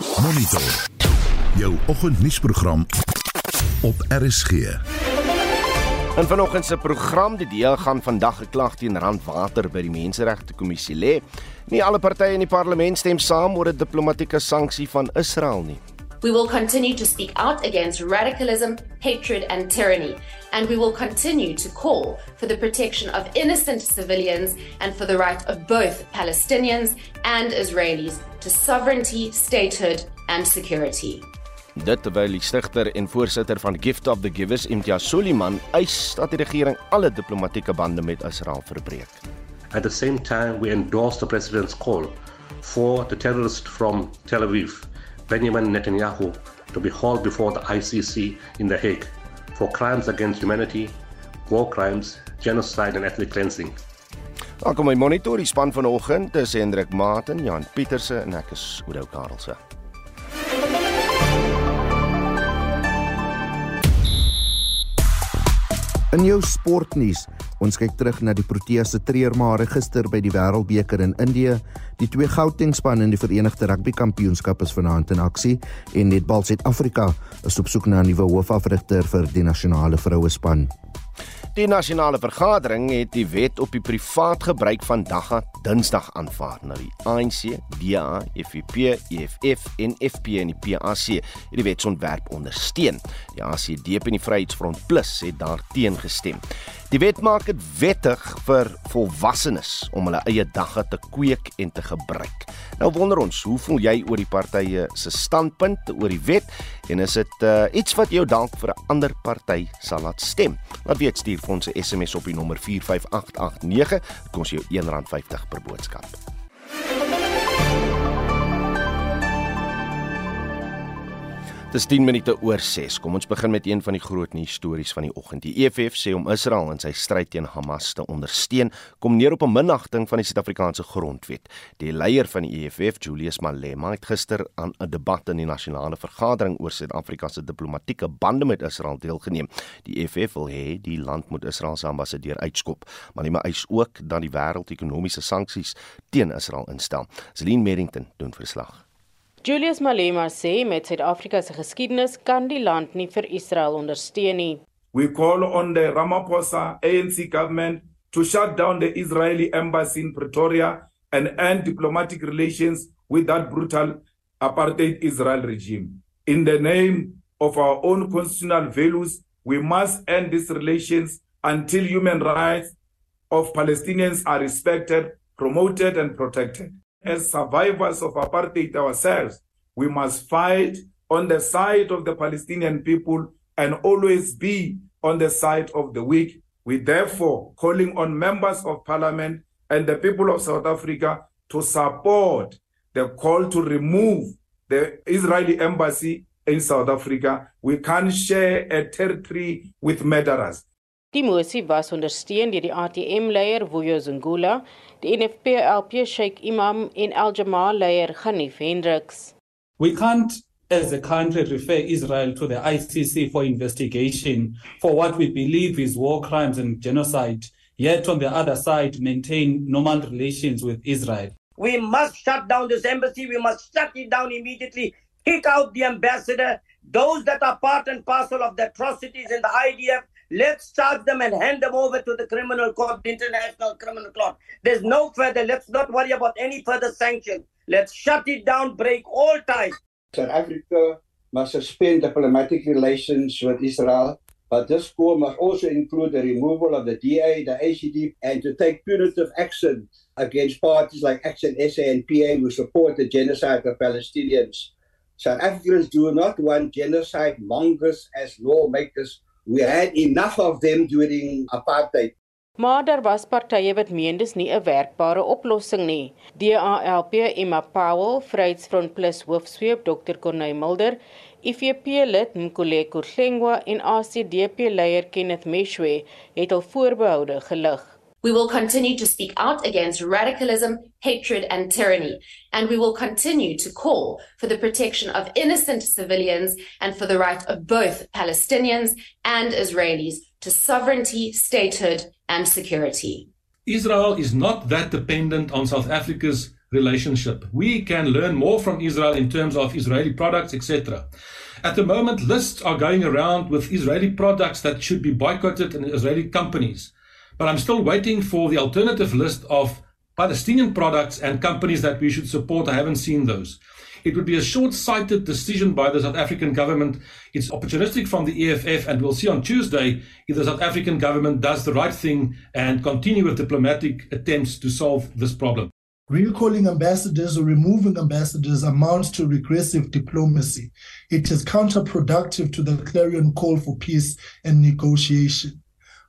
Monitor. Jou oggendnuusprogram op RSG. En vanoggend se program, die DEA gaan vandag geklag teen Randwater by die Menseregte Kommissie lê. Nie alle partye in die parlement stem saam oor 'n diplomatieke sanksie van Israel nie. We will continue to speak out against radicalism, hatred, and tyranny. And we will continue to call for the protection of innocent civilians and for the right of both Palestinians and Israelis to sovereignty, statehood, and security. Dit terwyl die stigter en voorsitter van Gift of the Givers, Imtiaz Sooliman, eis dat die regering alle diplomatieke bande met Israel verbreek. At the same time, we endorse the president's call for the terrorists from Tel Aviv Benjamin Netanyahu to be hauled before the ICC in The Hague for crimes against humanity, war crimes, genocide and ethnic cleansing. Welkom by Monitor, die span vanoggend is Hendrik Maten, Jan Pieterse en ek is Oudo Karelse. In jou sportnuus, ons kyk terug na die Proteas se treurmare gister by die Wêreldbeker in Indië. Die twee Gauteng-spanne in die Verenigde Rugby Kampioenskap is vanaand in aksie en Netbal Suid-Afrika is op soek na 'n nuwe hoofafrigter vir die nasionale vroue span. Die nasionale vergadering het die wet op die privaat gebruik van dagga Dinsdag aanvaar. Nou die ANC, DA, FVP, EFF en FP en die PAC het die wetsontwerp ondersteun. Die ACDP en die Vryheidsfront Plus het daarteen gestem. Die wet maak dit wettig vir volwassenes om hulle eie dagga te kweek en te gebruik. Nou wonder ons, hoe voel jy oor die partye se standpunt oor die wet en is dit uh, iets wat jou dalk vir 'n ander party sal laat stem? Laat weet stuur vir ons 'n SMS op die nommer 45889, dit kos jou R1.50 per boodskap. Dis 10 minute oor 6. Kom ons begin met een van die groot nuus stories van die oggend. Die EFF sê om Israel in sy stryd teen Hamas te ondersteun, kom neer op 'n minagting van die Suid-Afrikaanse grondwet. Die leier van die EFF, Julius Malema, het gister aan 'n debat in die nasionale vergadering oor Suid-Afrika se diplomatieke bande met Israel deelgeneem. Die EFF wil hê die land moet Israel se ambassadeur uitskop. Malema eis ook dat die wêreld ekonomiese sanksies teen Israel instel. Celine Merrington doen verslag. Julius Malema sê met Suid-Afrika se geskiedenis kan die land nie vir Israel ondersteun nie. We call on the Ramaphosa ANC government to shut down the Israeli embassy in Pretoria and end diplomatic relations with that brutal apartheid Israel regime. In the name of our own constitutional values, we must end these relations until human rights of Palestinians are respected, promoted and protected. As survivors of apartheid ourselves, we must fight on the side of the Palestinian people and always be on the side of the weak. We therefore calling on members of parliament and the people of South Africa to support the call to remove the Israeli embassy in South Africa. We can't share a territory with murderers. Die was ondersteun deur die ATM-leier Vuyo Zungula, die NFP-LP Sheikh Imam en Al Jamaa leier Ghanif Hendricks. We can't as a country refer Israel to the ICC for investigation for what we believe is war crimes and genocide, yet on the other side maintain normal relations with Israel. We must shut down this embassy. We must shut it down immediately. Kick out the ambassador. Those that are part and parcel of the atrocities in the IDF Let's charge them and hand them over to the criminal court, the international criminal court. There's no further. Let's not worry about any further sanctions. Let's shut it down, break all ties. South Africa must suspend diplomatic relations with Israel, but this call must also include the removal of the DA, the ACD, and to take punitive action against parties like Action SA and PA who support the genocide of Palestinians. South Africans do not want genocide mongers as lawmakers We had enough of them during apartheid. Maar daar was partye wat meen dis nie 'n werkbare oplossing nie. DALP Emma Powell, Vryheidsfront Plus hoofsweep Dr. Corneil Mulder, IFP lid Nkuleko Hlengwa en ACDP leier Kenneth Meshwe het al voorbehoude gelig. We will continue to speak out against radicalism, hatred, and tyranny. And we will continue to call for the protection of innocent civilians and for the right of both Palestinians and Israelis to sovereignty, statehood, and security. Israel is not that dependent on South Africa's relationship. We can learn more from Israel in terms of Israeli products, etc. At the moment, lists are going around with Israeli products that should be boycotted and Israeli companies. But I'm still waiting for the alternative list of Palestinian products and companies that we should support. I haven't seen those. It would be a short sighted decision by the South African government. It's opportunistic from the EFF, and we'll see on Tuesday if the South African government does the right thing and continue with diplomatic attempts to solve this problem. Recalling ambassadors or removing ambassadors amounts to regressive diplomacy. It is counterproductive to the clarion call for peace and negotiation.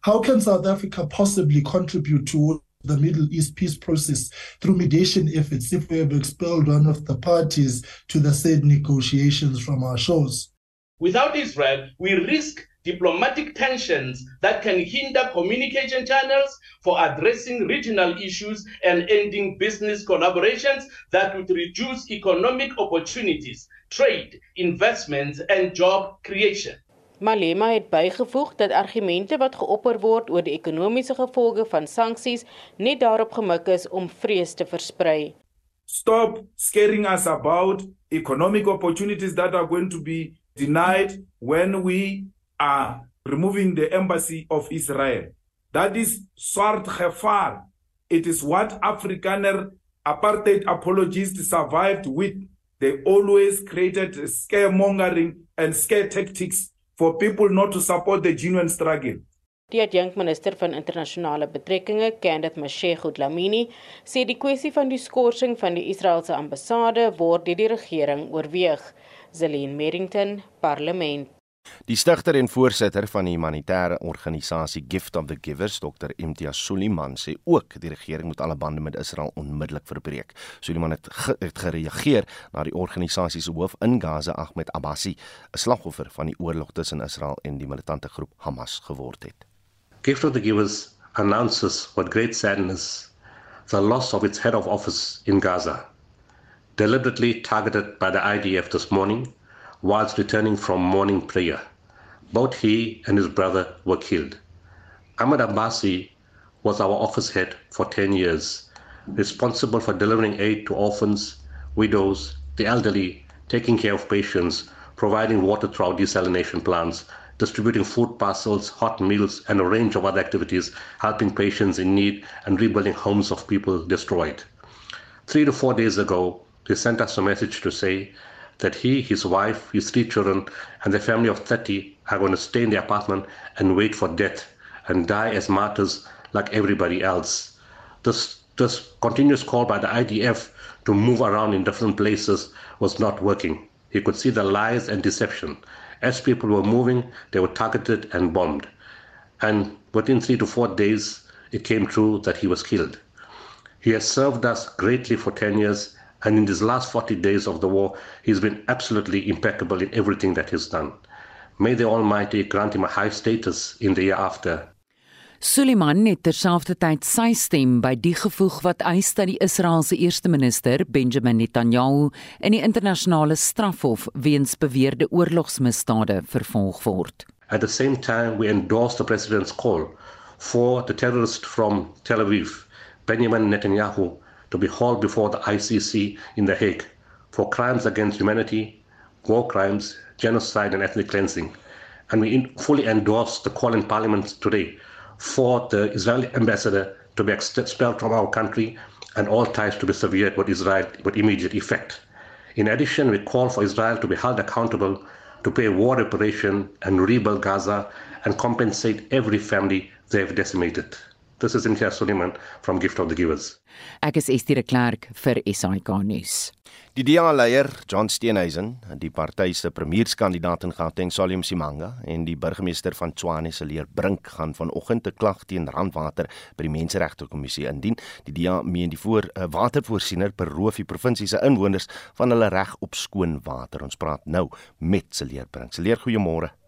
How can South Africa possibly contribute to the Middle East peace process through mediation efforts if we have expelled one of the parties to the said negotiations from our shores? Without Israel, we risk diplomatic tensions that can hinder communication channels for addressing regional issues and ending business collaborations that would reduce economic opportunities, trade, investments, and job creation. Malema het bygevoeg dat argumente wat geopper word oor die ekonomiese gevolge van sanksies net daarop gemik is om vrees te versprei. Stop scaring us about economic opportunities that are going to be denied when we are removing the embassy of Israel. That is swart gevaar. It is what Afrikaner apartheid apologists survived with. They always created scaremongering and scare tactics for people not to support the genuine struggle. Die adjunkminister van internasionale betrekkinge, Candace Mashego Dlamini, sê die kwessie van die skorsing van die Israeliese ambassade word deur die regering oorweeg. Zelin Merrington, Parlement. Die stigter en voorsitter van die humanitêre organisasie Gift of the Givers, Dr. Imtiaz Suliman, sê ook die regering moet alle bande met Israel onmiddellik verbreek. Suliman het, ge het gereageer na die organisasie se hoof in Gaza, Ahmed Abbasi, 'n slagoffer van die oorlog tussen Israel en die militante groep Hamas geword het. Gift of the Givers announces what great sadness the loss of its head of office in Gaza, deliberately targeted by the IDF this morning whilst returning from morning prayer. Both he and his brother were killed. Ahmed Abbasi was our office head for 10 years, responsible for delivering aid to orphans, widows, the elderly, taking care of patients, providing water through our desalination plants, distributing food parcels, hot meals, and a range of other activities, helping patients in need and rebuilding homes of people destroyed. Three to four days ago, they sent us a message to say that he, his wife, his three children, and their family of 30 are going to stay in the apartment and wait for death and die as martyrs like everybody else. This, this continuous call by the IDF to move around in different places was not working. He could see the lies and deception. As people were moving, they were targeted and bombed. And within three to four days, it came true that he was killed. He has served us greatly for 10 years And in these last 40 days of the war, he's been absolutely impeccable in everything that he's done. May the Almighty grant him a high status in the year after. Suleiman het terselfdertyd sy stem by die gevoeg wat eis dat die Israeliese eerste minister Benjamin Netanyahu in die internasionale strafhof weens beweerde oorlogsmisdade vervolg word. At the same time we endorse the president's call for the terrorist from Tel Aviv, Benjamin Netanyahu, to be hauled before the ICC in The Hague for crimes against humanity, war crimes, genocide, and ethnic cleansing. And we fully endorse the call in Parliament today for the Israeli ambassador to be expelled from our country and all ties to be severed with Israel with immediate effect. In addition, we call for Israel to be held accountable to pay war reparation and rebuild Gaza and compensate every family they have decimated. This is Intia Suleiman from Gift of the Givers. Ek is Estie de Klerk vir SAK nuus. Die DA-leier, John Steenhuisen, die party se premierskandidaat in Gauteng, Salim Simanga, en die burgemeester van Tshwane, Seleer Brink, gaan vanoggend 'n klag teen Randwater by die Menseregte Kommissie indien. Die DA meen die voor uh, watervoorsiener beroof die provinsie se inwoners van hulle reg op skoon water. Ons praat nou met Seleer Brink. Seleer, goeiemôre.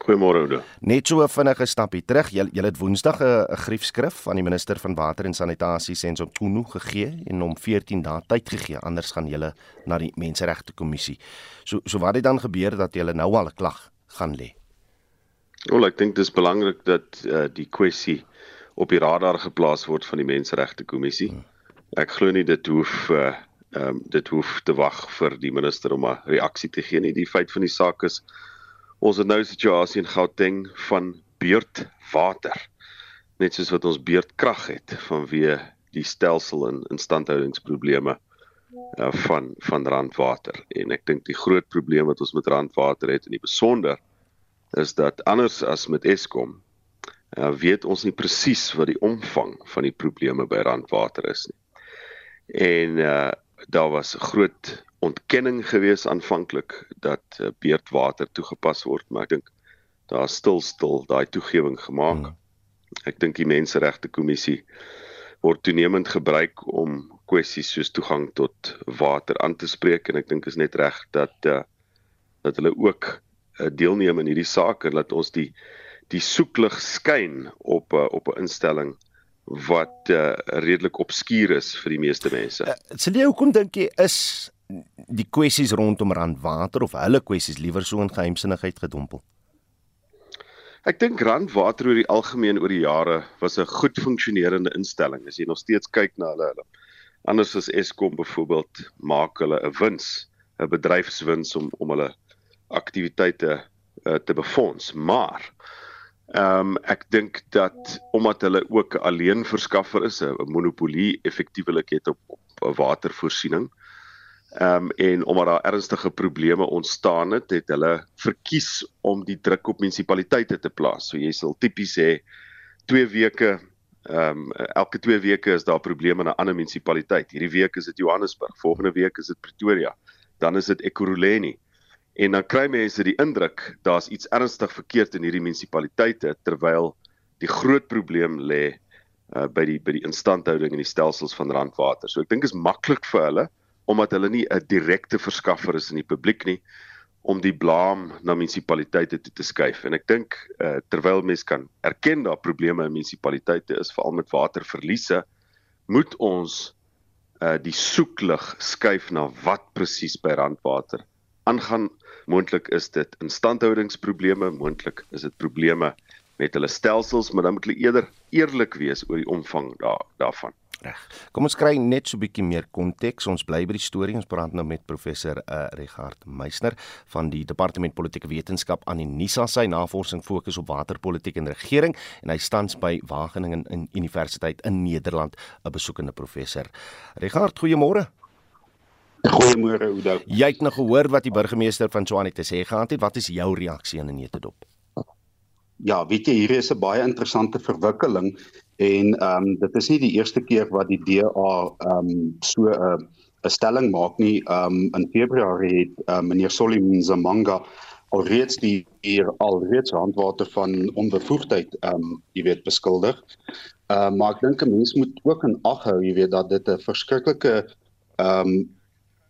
Goeiemôre Oudo. Net so 'n vinnige stapie terug. Jy jy het Woensdag 'n griefskrif van die minister van water en sanitasie Senzo Tunu gegee en hom 14 dae tyd gegee anders gaan jy na die menseregte kommissie. So so wat het dan gebeur dat jy nou al 'n klag gaan lê? Wel ek dink dis belangrik dat uh, die kwessie op die radar geplaas word van die menseregte kommissie. Hmm. ek glo nie dit hoef uh ehm um, dit hoef te wag vir die minister om 'n reaksie te gee nie. Die feit van die saak is ons het nou 'n situasie in Gauteng van beurtwater. Net soos wat ons beurtkrag het vanweë die stelsel en instandhoudingsprobleme uh, van van randwater en ek dink die groot probleem wat ons met randwater het in die besonder is dat anders as met Eskom uh, weet ons nie presies wat die omvang van die probleme by randwater is nie. En uh daar was groot ontkenning gewees aanvanklik dat uh, beurtwater toegepas word, maar ek dink daar stil stil daai toegewing gemaak. Hmm. Ek dink die menseregte kommissie word toenemend gebruik om kwessies soos toegang tot water aan te spreek en ek dink is net reg dat uh, dat hulle ook uh, deelneem in hierdie saak en dat ons die die soeklig skyn op uh, op 'n instelling wat uh, redelik obskuur is vir die meeste mense. Uh, Sê jy hoekom dink jy is die kwessies rondom randwater of hulle kwessies liewer so in geheimsinnigheid gedompel? Ek dink randwater oor die algemeen oor die jare was 'n goed funksionerende instelling. As jy nog steeds kyk na hulle, hulle anders as Eskom byvoorbeeld maak hulle 'n wins, 'n bedryfswins om om hulle aktiwiteite uh, te befonds, maar Ehm um, ek dink dat omdat hulle ook alleen verskaffer is, 'n monopolie effektiewelik het op, op watervoorsiening. Ehm um, en omdat daar ernstige probleme ontstaan het, het hulle verkies om die druk op munisipaliteite te plaas. So jy sal tipies sê 2 weke ehm um, elke 2 weke is daar probleme in 'n ander munisipaliteit. Hierdie week is dit Johannesburg, volgende week is dit Pretoria, dan is dit Ekurhuleni. En dan kry mense die indruk daar's iets ernstig verkeerd in hierdie munisipaliteite terwyl die groot probleem lê uh, by die by die instandhouding en die stelsels van randwater. So ek dink is maklik vir hulle omdat hulle nie 'n direkte verskaffer is in die publiek nie om die blame na munisipaliteite toe te skuif. En ek dink uh, terwyl mense kan erken daar probleme in munisipaliteite is veral met waterverliese, moet ons uh, die soeklig skuif na wat presies by randwater aangaan. Moontlik is dit instandhoudingsprobleme, moontlik is dit probleme met hulle stelsels, maar dan moet hulle eerder eerlik wees oor die omvang daar daarvan. Reg. Kom ons kry net so 'n bietjie meer konteks. Ons bly by die storie. Ons praat nou met professor uh, Regard Meisner van die Departement Politieke Wetenskap aan die NISA. Sy navorsing fokus op waterpolitiek en regering en hy staan by Wageningen in Universiteit in Nederland, 'n besoekende professor. Regard, goeiemôre. Goeiemôre Oudo. Jy het nou gehoor wat die burgemeester van Tshwane te sê gehad het. Wat is jou reaksie in 'n netedop? Ja, weet jy, hier is 'n baie interessante verwikkeling en ehm um, dit is nie die eerste keer wat die DA ehm um, so 'n uh, 'n stelling maak nie. Ehm um, in Februarie het uh, meneer Solimin Zamanga alreeds die hier alreeds handwater van onbevoegdheid ehm um, jy weet beskuldig. Ehm uh, maar ek dink 'n mens moet ook in ag hou, jy weet dat dit 'n verskriklike ehm um,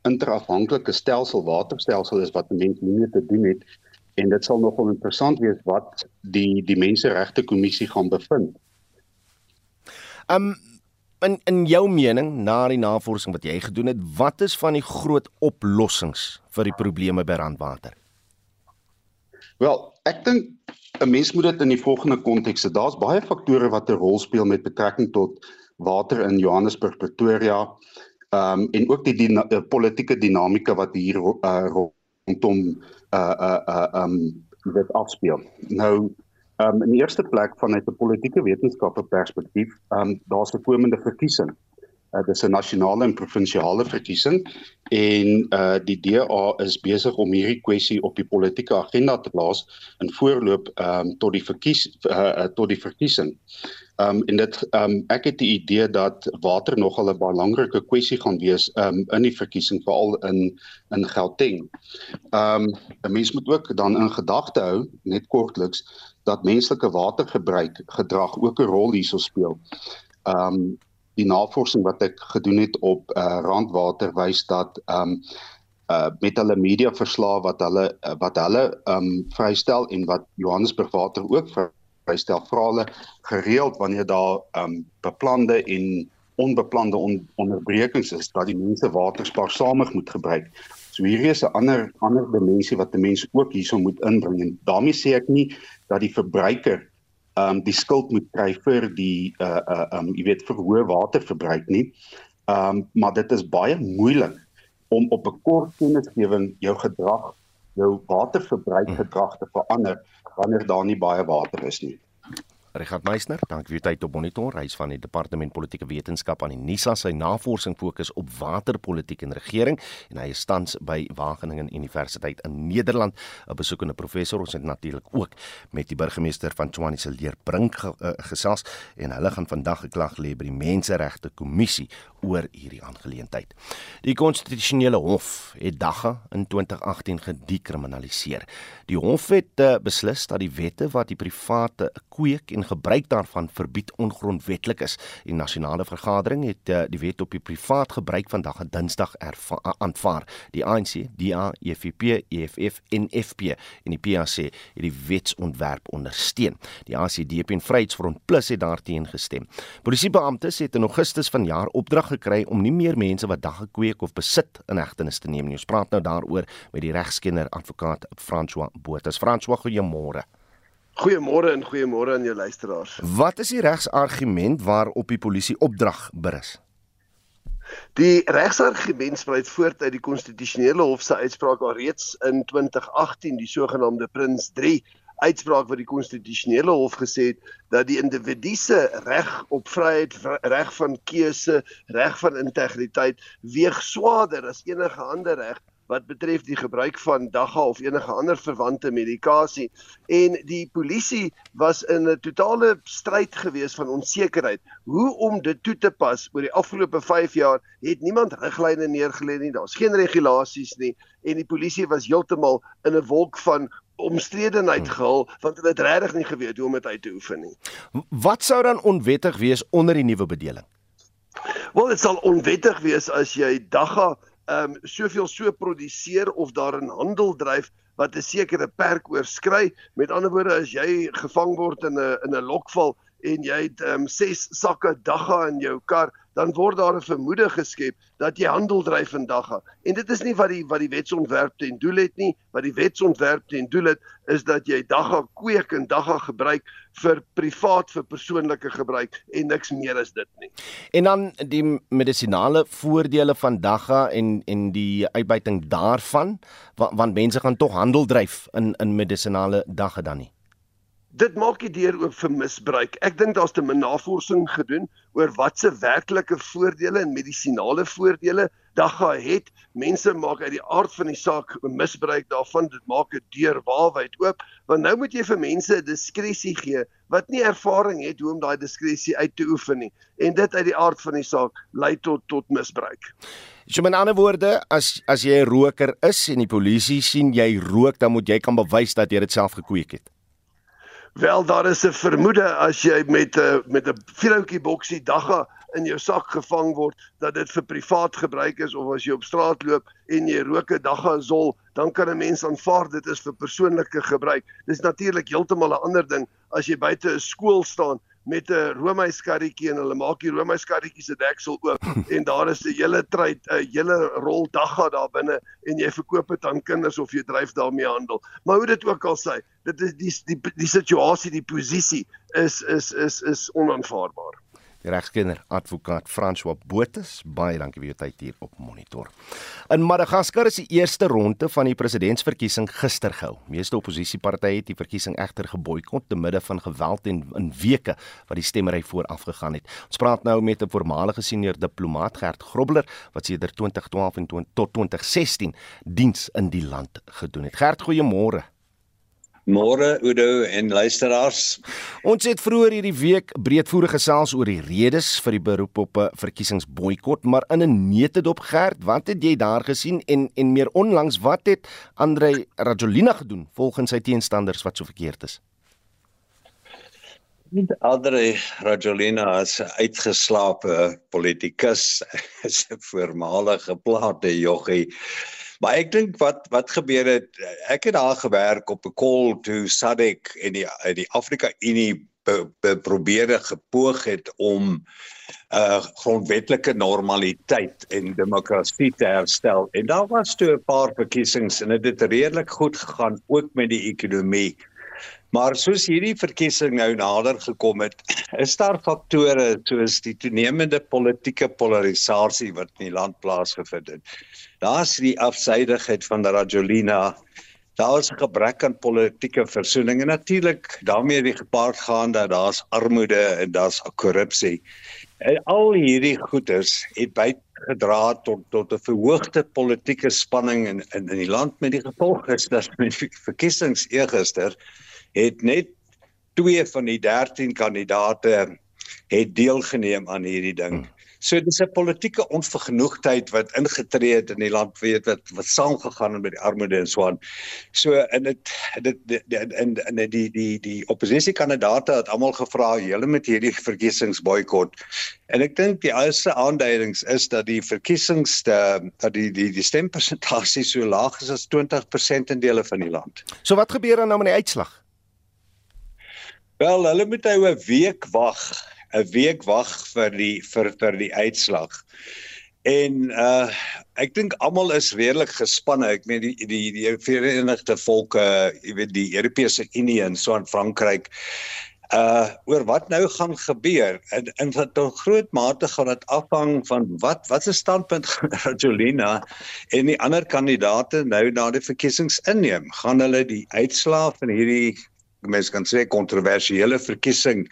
interafhanklike stelsel waterstelsel is wat mense nie te doen het en dit sal nogal interessant wees wat die die menseregte kommissie gaan bevind. Um in in jou mening na die navorsing wat jy gedoen het, wat is van die groot oplossings vir die probleme by randwater? Wel, ek dink 'n mens moet dit in die volgende konteks sê. Daar's baie faktore wat 'n rol speel met betrekking tot water in Johannesburg, Pretoria, Ehm um, en ook die, die uh, politieke dinamika wat hier uh, rondom uh uh uh um dit afspeel. Nou ehm um, in die eerste plek vanuit 'n politieke wetenskappe perspektief, ehm um, daar's 'n komende verkiesing. Uh, dit is 'n nasionale en provinsiale verkiesing en uh die DA is besig om hierdie kwessie op die politieke agenda te plaas in voorloop ehm um, tot die verkies uh, tot die verkiesing. Ehm um, en dit ehm um, ek het die idee dat water nogal 'n belangrike kwessie gaan wees ehm um, in die verkiesing veral in in Gauteng. Ehm um, 'n mens moet ook dan in gedagte hou net kortliks dat menslike watergebruik gedrag ook 'n rol hierso speel. Ehm um, die navorsing wat ek gedoen het op uh, randwater wys dat ehm um, uh met hulle media verslae wat hulle uh, wat hulle ehm um, vrystel en wat Johannesburg water ook vrystel vra hulle gereeld wanneer daar um, beplande en onbeplande on onderbrekings is dat die mense water spaarsamig moet gebruik. So hier is 'n ander ander dimensie wat 'n mens ook hierso moet inbring en daarmee sê ek nie dat die verbruiker ehm um, die skuld moet kry vir die uh uh ehm um, jy weet vir hoë waterverbruik nie. Ehm um, maar dit is baie moeilik om op 'n kort kennisgewing jou gedrag, jou waterverbruikgedrag te verander wanneer daar nie baie water is nie. Richard Meisner, dankie vir u tyd op Monitor. Hy is van die Departement Politieke Wetenskap aan die NISA. Sy navorsing fokus op waterpolitiek en regering en hy is tans by Wageningen Universiteit in Nederland, 'n besoekende professor. Ons het natuurlik ook met die burgemeester van Tshwane se leer Brink ge, uh, gesels en hulle gaan vandag geklag lê by die Menseregte Kommissie oor hierdie aangeleentheid. Die konstitusionele hof het dagga in 2018 gedekriminaliseer. Die hof het uh, beslis dat die wette wat die private kweek en gebruik daarvan verbied ongrondwettig is. Die nasionale vergadering het uh, die wet op die privaat gebruik vandag op Dinsdag aanvaar. Die ANC, DA, EFF, EFF en FP en die PAC het die wetsontwerp ondersteun. Die ACDP en Vryheidsfront Plus het daarteen gestem. Polisiebeamptes het in Augustus vanjaar opdrag gekry om nie meer mense wat dagga kweek of besit in hegtenis te neem nie. Ons praat nou daaroor met die regskenner advokaat François Botha. François, goeiemôre. Goeiemôre en goeiemôre aan jou luisteraars. Wat is die regsargument waarop die polisie opdrag berus? Die regsargument spruit voort uit die konstitusionele hof se uitspraak alreeds in 2018, die sogenaamde Prins 3 uitspraak wat die konstitusionele hof gesê het dat die individu se reg op vryheid, reg van keuse, reg van integriteit weeg swaarder as enige ander reg wat betref die gebruik van dagga of enige ander verwante medikasie en die polisie was in 'n totale stryd gewees van onsekerheid hoe om dit toe te pas oor die afgelope 5 jaar het niemand riglyne neergelê nie daar's geen regulasies nie en die polisie was heeltemal in 'n wolk van omstredenheid hmm. gehul want hulle het regtig nie geweet hoe om dit uit te oefen nie. Wat sou dan onwettig wees onder die nuwe bedeling? Wel, dit sal onwettig wees as jy dagga ehm um, soveel so produseer of daar in handel dryf wat 'n sekere perk oorskry. Met ander woorde, as jy gevang word in 'n in 'n lokval en jy het ehm um, 6 sakke dagga in jou kar, dan word daar 'n vermoede geskep dat jy handel dryf in dagga. En dit is nie wat die wat die wetsontwerp ten doel het nie. Wat die wetsontwerp ten doel het is dat jy dagga kweek en dagga gebruik vir privaat vir persoonlike gebruik en niks meer as dit nie. En dan die medisinale voordele van dagga en en die uitbuiting daarvan want, want mense gaan tog handel dryf in in medisinale dagga dan nie dit maak die deur oop vir misbruik. Ek dink daar's te min navorsing gedoen oor wat se werklike voordele en medisinale voordele dagga het. Mense maak uit die aard van die saak misbruik daarvan. Dit maak 'n deur waarwyd oop, want nou moet jy vir mense diskresie gee wat nie ervaring het hoe om daai diskresie uit te oefen nie. En dit uit die aard van die saak lei tot tot misbruik. So met ander woorde, as as jy 'n roker is en die polisie sien jy rook, dan moet jy kan bewys dat jy dit self gekweek het. Wel daar is 'n vermoede as jy met 'n uh, met 'n vroukie boksie dagga in jou sak gevang word dat dit vir privaat gebruik is of as jy op straat loop en jy rook 'n dagga sol, dan kan 'n mens aanvaar dit is vir persoonlike gebruik. Dis natuurlik heeltemal 'n ander ding as jy buite 'n skool staan met 'n roomhuiskarretjie en hulle maak die roomhuiskarretjie se deksel oop en daar is 'n hele tyd 'n hele rol dagga daar binne en jy verkoop dit aan kinders of jy dryf daarmee handel. Maar hoe dit ook al sê, dit is die die die situasie, die posisie is is is is onaanvaarbaar die regskenner advokaat François Botes baie dankie vir u tyd hier op monitor. In Madagaskar is die eerste ronde van die presidentsverkiesing gister gehou. Meeste oppositiepartye het die verkiesing egter geboikot te midde van geweld en in weke wat die stemmery voorafgegaan het. Ons praat nou met 'n voormalige senior diplomaat Gert Grobler wat sedert 2012 en tot 2016 diens in die land gedoen het. Gert, goeiemôre. Môre Udo en luisteraars. Ons het vroeër hierdie week breedvoerig gesels oor die redes vir die beroep op 'n verkiesingsboikot, maar in 'n neutedop gerd, wat het jy daar gesien en en meer onlangs wat het Andrei Rajolina gedoen volgens sy teenstanders wat so verkeerd is? Andrei Rajolina is 'n uitgeslaapte politikus, is 'n voormalige plate joggie Maar ek dink wat wat gebeur het, ek het daar gewerk op 'n call to SADC en die die Afrika Unie be, be, probeer gepoog het om 'n uh, grondwetlike normaliteit en demokrasie te herstel. En daar was toe 'n paar verkiesings en dit het redelik goed gegaan ook met die ekonomie. Maar soos hierdie verkiesing nou nader gekom het, is daar faktore soos die toenemende politieke polarisasie wat in die land plaasgevind het. Daar's die afsydigheid van Rajolina. Daar is 'n gebrek aan politieke versoening en natuurlik daarmee die gepaard gaan dat daar's armoede en daar's korrupsie. En al hierdie goeders het bygedra tot tot 'n verhoogde politieke spanning in in in die land met die gevolg is dat met verkiesings eergister het net 2 van die 13 kandidate het deelgeneem aan hierdie ding. So dis 'n politieke onvergenoegdheid wat ingetree het in die land weet wat wat saamgegaan het met die armoede en so aan. So in dit dit in in die die die oppositiekandidaate het almal gevra julle met hierdie verkiesings boikot. En ek dink die eerste aanduidings is dat die verkiesings dat die die die stempersentasie so laag is as 20% in dele van die land. So wat gebeur dan nou met die uitslag? Wel, hulle moet nou 'n week wag, 'n week wag vir die vir vir die uitslag. En uh ek dink almal is redelik gespanne. Ek meen die die die Verenigde Volke, jy weet die Europese Unie en so in Frankryk uh oor wat nou gaan gebeur en in wat tot groot mate gaan dit afhang van wat wat se standpunt Rajolina en die ander kandidaate nou na die verkiesings inneem gaan hulle die uitslae van hierdie mense kan sê kontroversiële verkiesing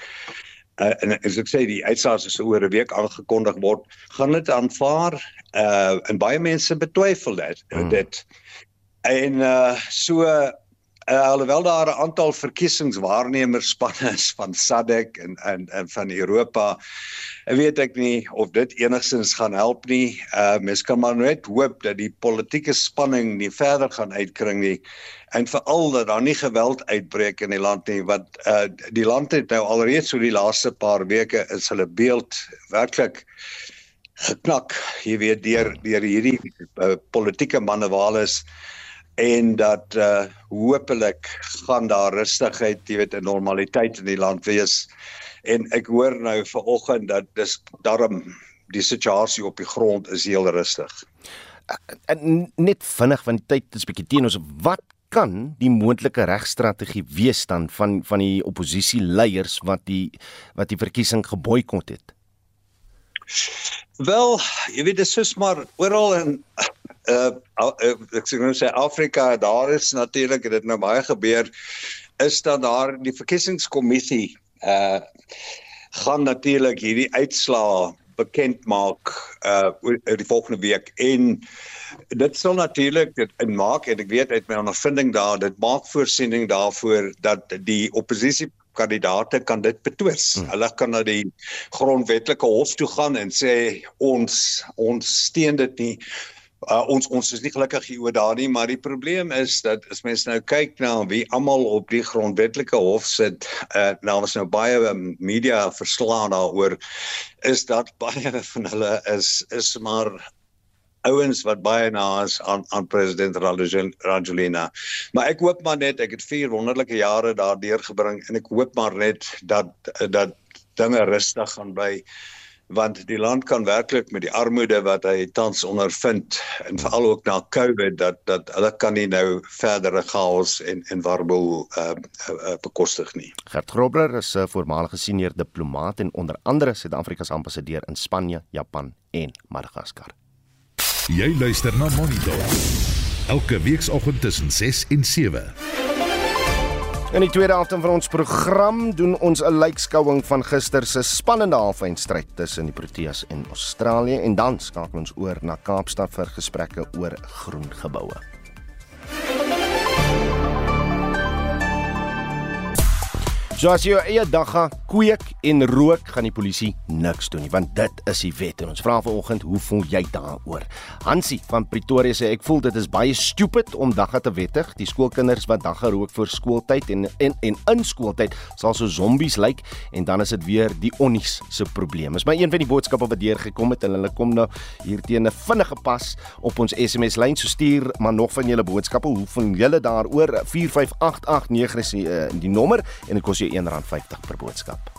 uh, en as ek sê die uitslae is oor 'n week aangekondig word, gaan dit aanvaar uh en baie mense betwyfel dit hmm. dit en uh so uh, alhoewel daar 'n aantal verkiesingswaarnemerspanne is van SADC en en en van Europa weet ek nie of dit enigstens gaan help nie. Uh mens kan maar net hoop dat die politieke spanning nie verder gaan uitkring nie en veral dat daar nie geweld uitbreek in die land nie wat uh die land het nou alreeds so die laaste paar weke is hulle beeld werklik geknak jy weet deur deur hierdie uh, politieke manewales en dat uh hopelik gaan daar rustigheid jy weet 'n normaliteit in die land wees en ek hoor nou vanoggend dat dis daarom die situasie op die grond is heel rustig. En net vinnig van die tyd is bietjie teen ons wat kan die moontlike regstrategie wees dan van van die oppositieleiers wat die wat die verkiesing geboikot het? Wel, jy weet dit is maar oral in uh, uh ek sê nou sê Afrika, daar is natuurlik dit nou baie gebeur is dat daar die verkiesingskommissie uh gaan natuurlik hierdie uitslae bekend maak uh die volgende week. En dit sal natuurlik dit in maak en ek weet uit my ondervinding daar dit maak voorsiening daarvoor dat die oppositie kandidate kan dit betwis. Hmm. Hulle kan na die grondwetlike hof toe gaan en sê ons ons steun dit nie uh, ons ons is nie gelukkig hieroor daar nie, maar die probleem is dat as mense nou kyk na wie almal op die grondwetlike hof sit, uh, nou is nou baie um, media verslaan daaroor is dat baie van hulle is is maar ouens wat baie na is aan aan president Rajolina. Maar ek hoop maar net ek het vier wonderlike jare daar deurgebring en ek hoop maar net dat dat dinge rustig gaan bly want die land kan werklik met die armoede wat hy tans ondervind en veral ook na Covid dat dat hulle kan nie nou verdere chaos en en warboel uh, uh, bekostig nie. Gert Grobler is 'n voormalige senior diplomaat en onder andere Suid-Afrika se ambassadeur in Spanje, Japan en Madagaskar. Jy luister na Monitor. Elke weekoggend tussen 6 en 7. In die tweede helfte van ons program doen ons 'n lykskouing van gister se spannende halfeindstryd tussen die Proteas en Australië en dan skakel ons oor na Kaapstad vir gesprekke oor groen geboue. So as jy eie dag gaan kweek en rook, gaan die polisie niks doen nie, want dit is die wet. En ons vra vanoggend, hoe voel jy daaroor? Hansie van Pretoria sê ek voel dit is baie stupid om dagga te wettig. Die skoolkinders wat dagga rook voor skooltyd en en en in skooltyd sal so zombies lyk en dan is dit weer die onnies se probleem. Is my een van die boodskappe wat deur gekom het en hulle kom nou hier teen 'n vinnige pas op ons SMS lyn. So stuur maar nog van julle boodskappe. Hoe voel julle daaroor? 45889 is die, uh, die nommer en dit kos R1.50 per boodskap.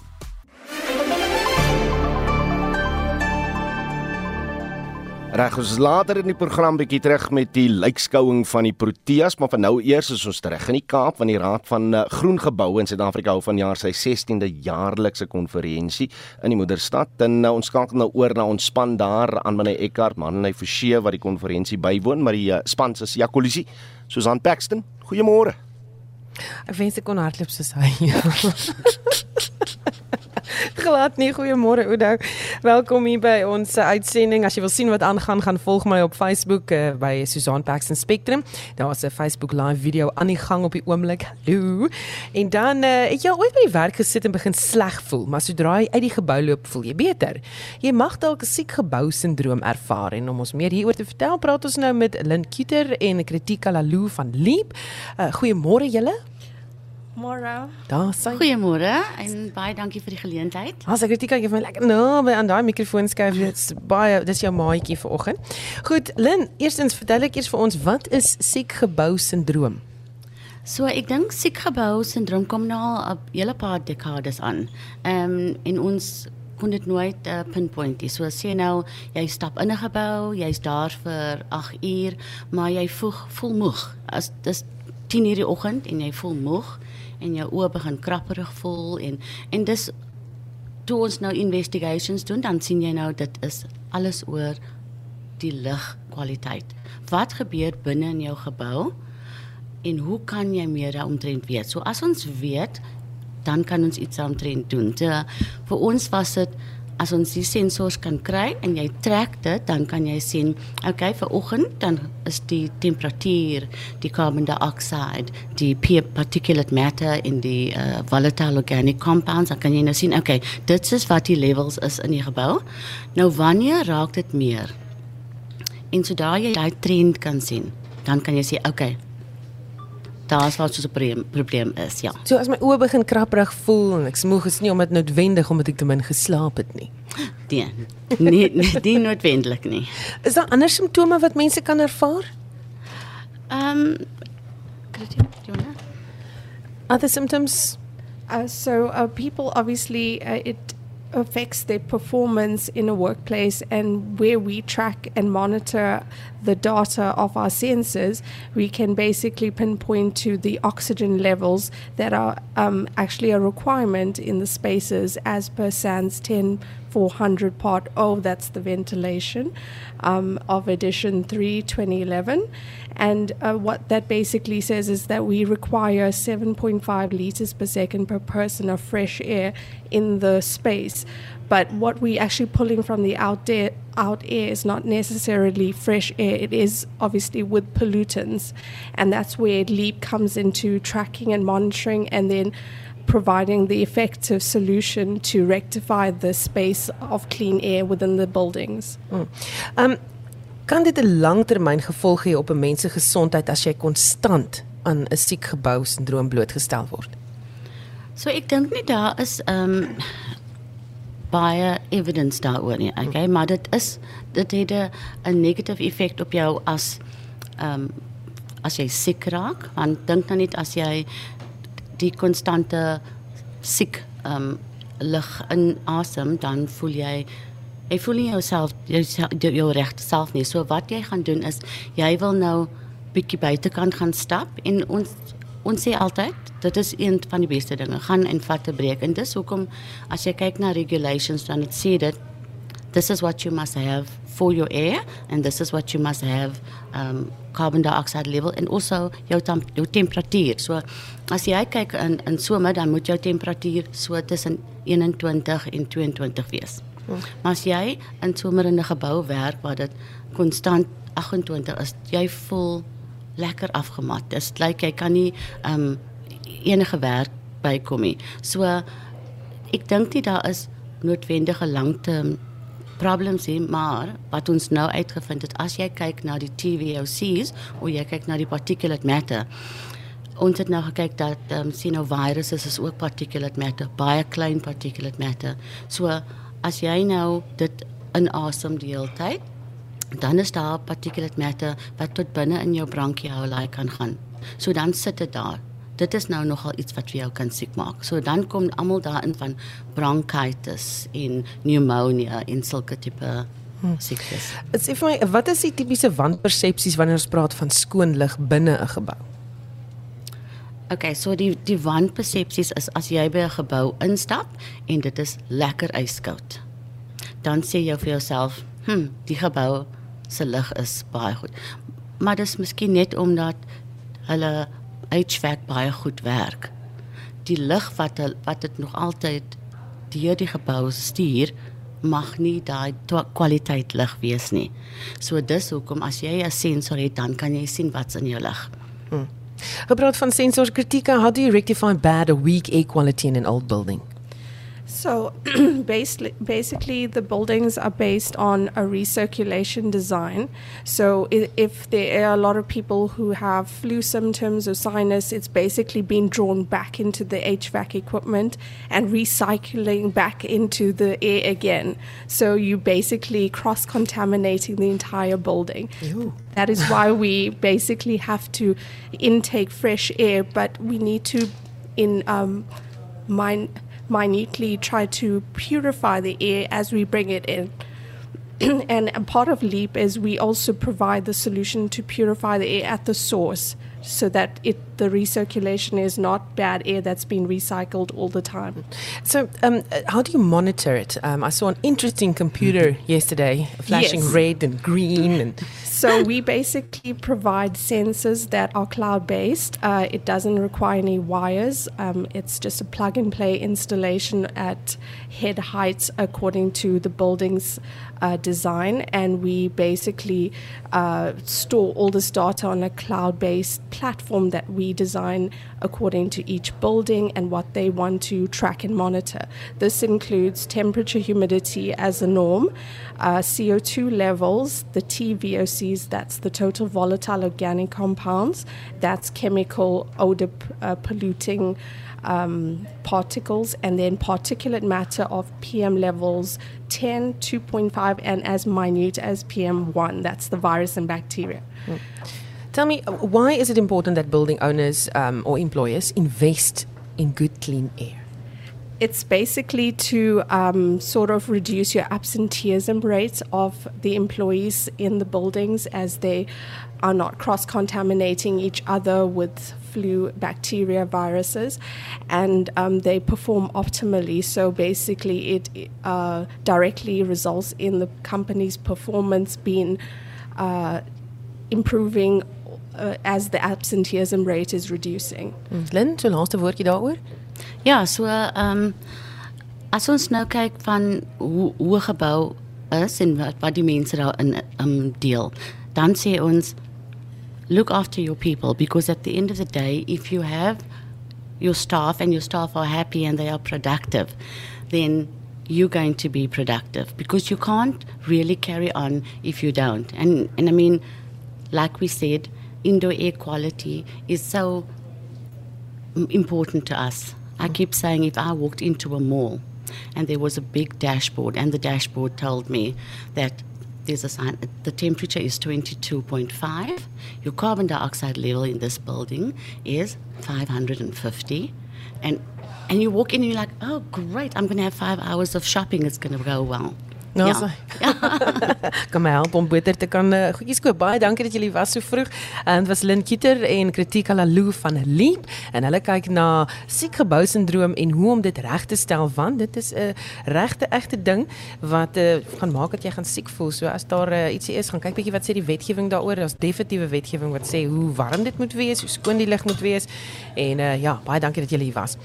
Reg, ons later in die program bietjie terug met die lykskouing van die Proteas, maar vir nou eers is ons terug in die Kaap van die Raad van uh, Groen Geboue in Suid-Afrika hou vanjaar sy 16de jaarlikse konferensie in die moederstad. En uh, ons skakel nou oor na ons span daar aan meneer Eckhart, man, hy verseë wat die konferensie bywoon, maar die uh, span se Jakolisie, Susan Paxton. Goeiemôre. Ek wens ek kon hardloop soos hy. Glad nie goeiemôre Oudo. Welkom hier by ons uitsending. As jy wil sien wat aangaan, gaan volg my op Facebook uh, by Susan Paxton Spectrum. Daar's 'n Facebook live video aan die gang op die oomblik. Hallo. En dan uh, het jy ooit by die werk gesit en begin sleg voel, maar sodra jy uit die gebou loop, voel jy beter. Jy mag dalk 'n siek gebou sindroom ervaar en om ons meer hieroor te vertel, praat ons nou met Lynn Cuter en Kritika Laloo van Leap. Uh, goeiemôre julle. Môre. Daar sê. Goeiemôre en baie dankie vir die geleentheid. As ek kritika gee vir my lekker nou by aan daai mikrofoon skuif dit's baie dis jou maatjie vanoggend. Goed, Lin, eerstens vertel ek eers vir ons wat is siek gebou sindroom? So ek dink siek gebou sindroom kom nou al 'n hele paar dekades aan. Ehm um, en ons kon dit nooit uh, pinpoint nie. So as jy nou jy stap in 'n gebou, jy's daar vir 8 uur, maar jy voel voel moeg. As dis 10 uur die oggend en jy voel moeg en jou oë begin krapperig voel en en dis toe ons nou investigations doen dan sien jy nou dit is alles oor die ligkwaliteit. Wat gebeur binne in jou gebou en hoe kan jy meer daaromtrent weet? So as ons weet, dan kan ons iets daaromtrent doen. Te, vir ons was dit as ons die sensors kan kry en jy trek dit, dan kan jy sien, okay, vir oggend dan is die temperatuur, die carbon dioxide, die particulate matter in die uh, volatile organic compounds, dan kan jy nou sien, okay, dit is wat die levels is in die gebou. Nou wanneer raak dit meer? En sodra jy daai trend kan sien, dan kan jy sê, okay, daar's wat so 'n probleem, probleem is, ja. So as my oë begin krapperig voel en ek smoeg is nie omdat noodwendig omdat ek te min geslaap het nie. Nee, nie nie, nie noodwendig nie. Is daar ander simptome wat mense kan ervaar? Ehm um, Other symptoms? Uh, so uh, people obviously uh, it affects their performance in a workplace and where we track and monitor the data of our sensors we can basically pinpoint to the oxygen levels that are um, actually a requirement in the spaces as per SANS 10 400 part O, that's the ventilation um, of edition 3 2011. And uh, what that basically says is that we require 7.5 liters per second per person of fresh air in the space. But what we're actually pulling from the out air, out air is not necessarily fresh air. It is obviously with pollutants, and that's where LEAP comes into tracking and monitoring, and then providing the effective solution to rectify the space of clean air within the buildings. Hmm. Um kan dit 'n langtermyn gevolg hê op 'n mens se gesondheid as jy konstant aan 'n siek gebou sindroom blootgestel word? So ek dink nie daar is um baie evidence daaroor nie. Okay, maar dit is dit het 'n negative effek op jou as um as jy siek raak, want dink dan net as jy die konstante siek um lig in asem dan voel jy jy voel nie jouself jou, jou, jou regte self nie so wat jy gaan doen is jy wil nou bietjie buitekant gaan stap en ons ons sê altyd dit is een van die beste dinge gaan en vat 'n breek en dis hoekom as jy kyk na regulations dan dit sê dit this is what you must have for your air and this is what you must have um carbon dioxide level en also jou jou temperatuur. So as jy kyk in in somer dan moet jou temperatuur so tussen 21 en 22 wees. Hmm. Maar as jy in somer in 'n gebou werk waar dit konstant 28 is, jy voel lekker afgemat. Dit lyk jy kan nie um enige werk bykom nie. So ek dink nie daar is noodwendige langtermyn problems hê, maar wat ons nou uitgevind het as jy kyk na die TVOCs of jy kyk na die particulate matter ons het nou gekyk dat ehm um, nou virusse is ook particulate matter, baie klein particulate matter. So as jy nou dit inasem die hele tyd, dan is daar particulate matter wat tot binne in jou bronchioli kan gaan. So dan sit dit daar dit is nou nogal iets wat vir jou kan siek maak. So dan kom almal daarin van bronchitis en pneumonia en sulke tipe siektes. Dit sê vir my, wat is die tipiese wanpersepsies wanneer ons praat van skoon lug binne 'n gebou? Okay, so die die wanpersepsies is as jy by 'n gebou instap en dit is lekker ijskoud. Dan sê jy vir jouself, "Hm, die gebou se lug is baie goed." Maar dis miskien net omdat hulle HVAC baie goed werk. Die lug wat hulle, wat dit nog altyd deur die gebou stuur, mag nie daai kwaliteit lig wees nie. So dis hoekom as jy 'n sensor het, dan kan jy sien wat's in jou lig. Hmm. Gepraat van sensorkritiek, how do you rectify bad or weak air quality in an old building? So, basically, basically, the buildings are based on a recirculation design. So, if there are a lot of people who have flu symptoms or sinus, it's basically being drawn back into the HVAC equipment and recycling back into the air again. So, you basically cross contaminating the entire building. Ew. That is why we basically have to intake fresh air, but we need to, in um, mind minutely try to purify the air as we bring it in. and a part of LEAP is we also provide the solution to purify the air at the source so that it the recirculation is not bad air that's been recycled all the time. So, um, how do you monitor it? Um, I saw an interesting computer yesterday flashing Yes. red and green and So we basically provide sensors that are cloud based. Uh, it doesn't require any wires. Um, it's just a plug and play installation at head heights according to the building's uh, design, and we basically uh, store all this data on a cloud based platform that we design according to each building and what they want to track and monitor. This includes temperature, humidity as a norm, uh, CO2 levels, the TVOCs, that's the total volatile organic compounds, that's chemical odor uh, polluting um, particles, and then particulate matter of PM levels 10, 2.5, and as minute as PM1, that's the virus and bacteria. Tell me, uh, why is it important that building owners um, or employers invest in good, clean air? It's basically to um, sort of reduce your absenteeism rates of the employees in the buildings as they are not cross contaminating each other with flu, bacteria, viruses, and um, they perform optimally. So basically, it uh, directly results in the company's performance being uh, improving uh, as the absenteeism rate is reducing. Lynn, so laaste woordjie daaroor? Ja, so ehm um, as ons nou kyk van hoe hoe 'n gebou is en wat wat die mense daarin um deel, dan sê ons look after your people because at the end of the day if you have your staff and your staff are happy and they are productive, then you're going to be productive because you can't really carry on if you don't. And and I mean like we said, indoor air quality is so important to us. I keep saying if I walked into a mall and there was a big dashboard and the dashboard told me that there's a sign the temperature is 22.5 your carbon dioxide level in this building is 550 and and you walk in and you're like oh great i'm going to have 5 hours of shopping. It's going to go well Nou, Ja. so. kan my help om beter te kan uh, goedjies koop. Baie dankie dat julle was so vroeg. En dit was Lynn Kieter en Kritika Laloo van Leap en hulle kyk na siek gebou sindroom en hoe om dit reg te stel want dit is 'n regte egte ding wat uh, gaan maak dat jy gaan siek voel. So as daar uh, ietsie is, gaan kyk bietjie wat sê die wetgewing daaroor. Daar's definitiewe wetgewing wat sê hoe warm dit moet wees, hoe skoon die lug moet wees. En uh, ja, baie dankie dat julle hier was.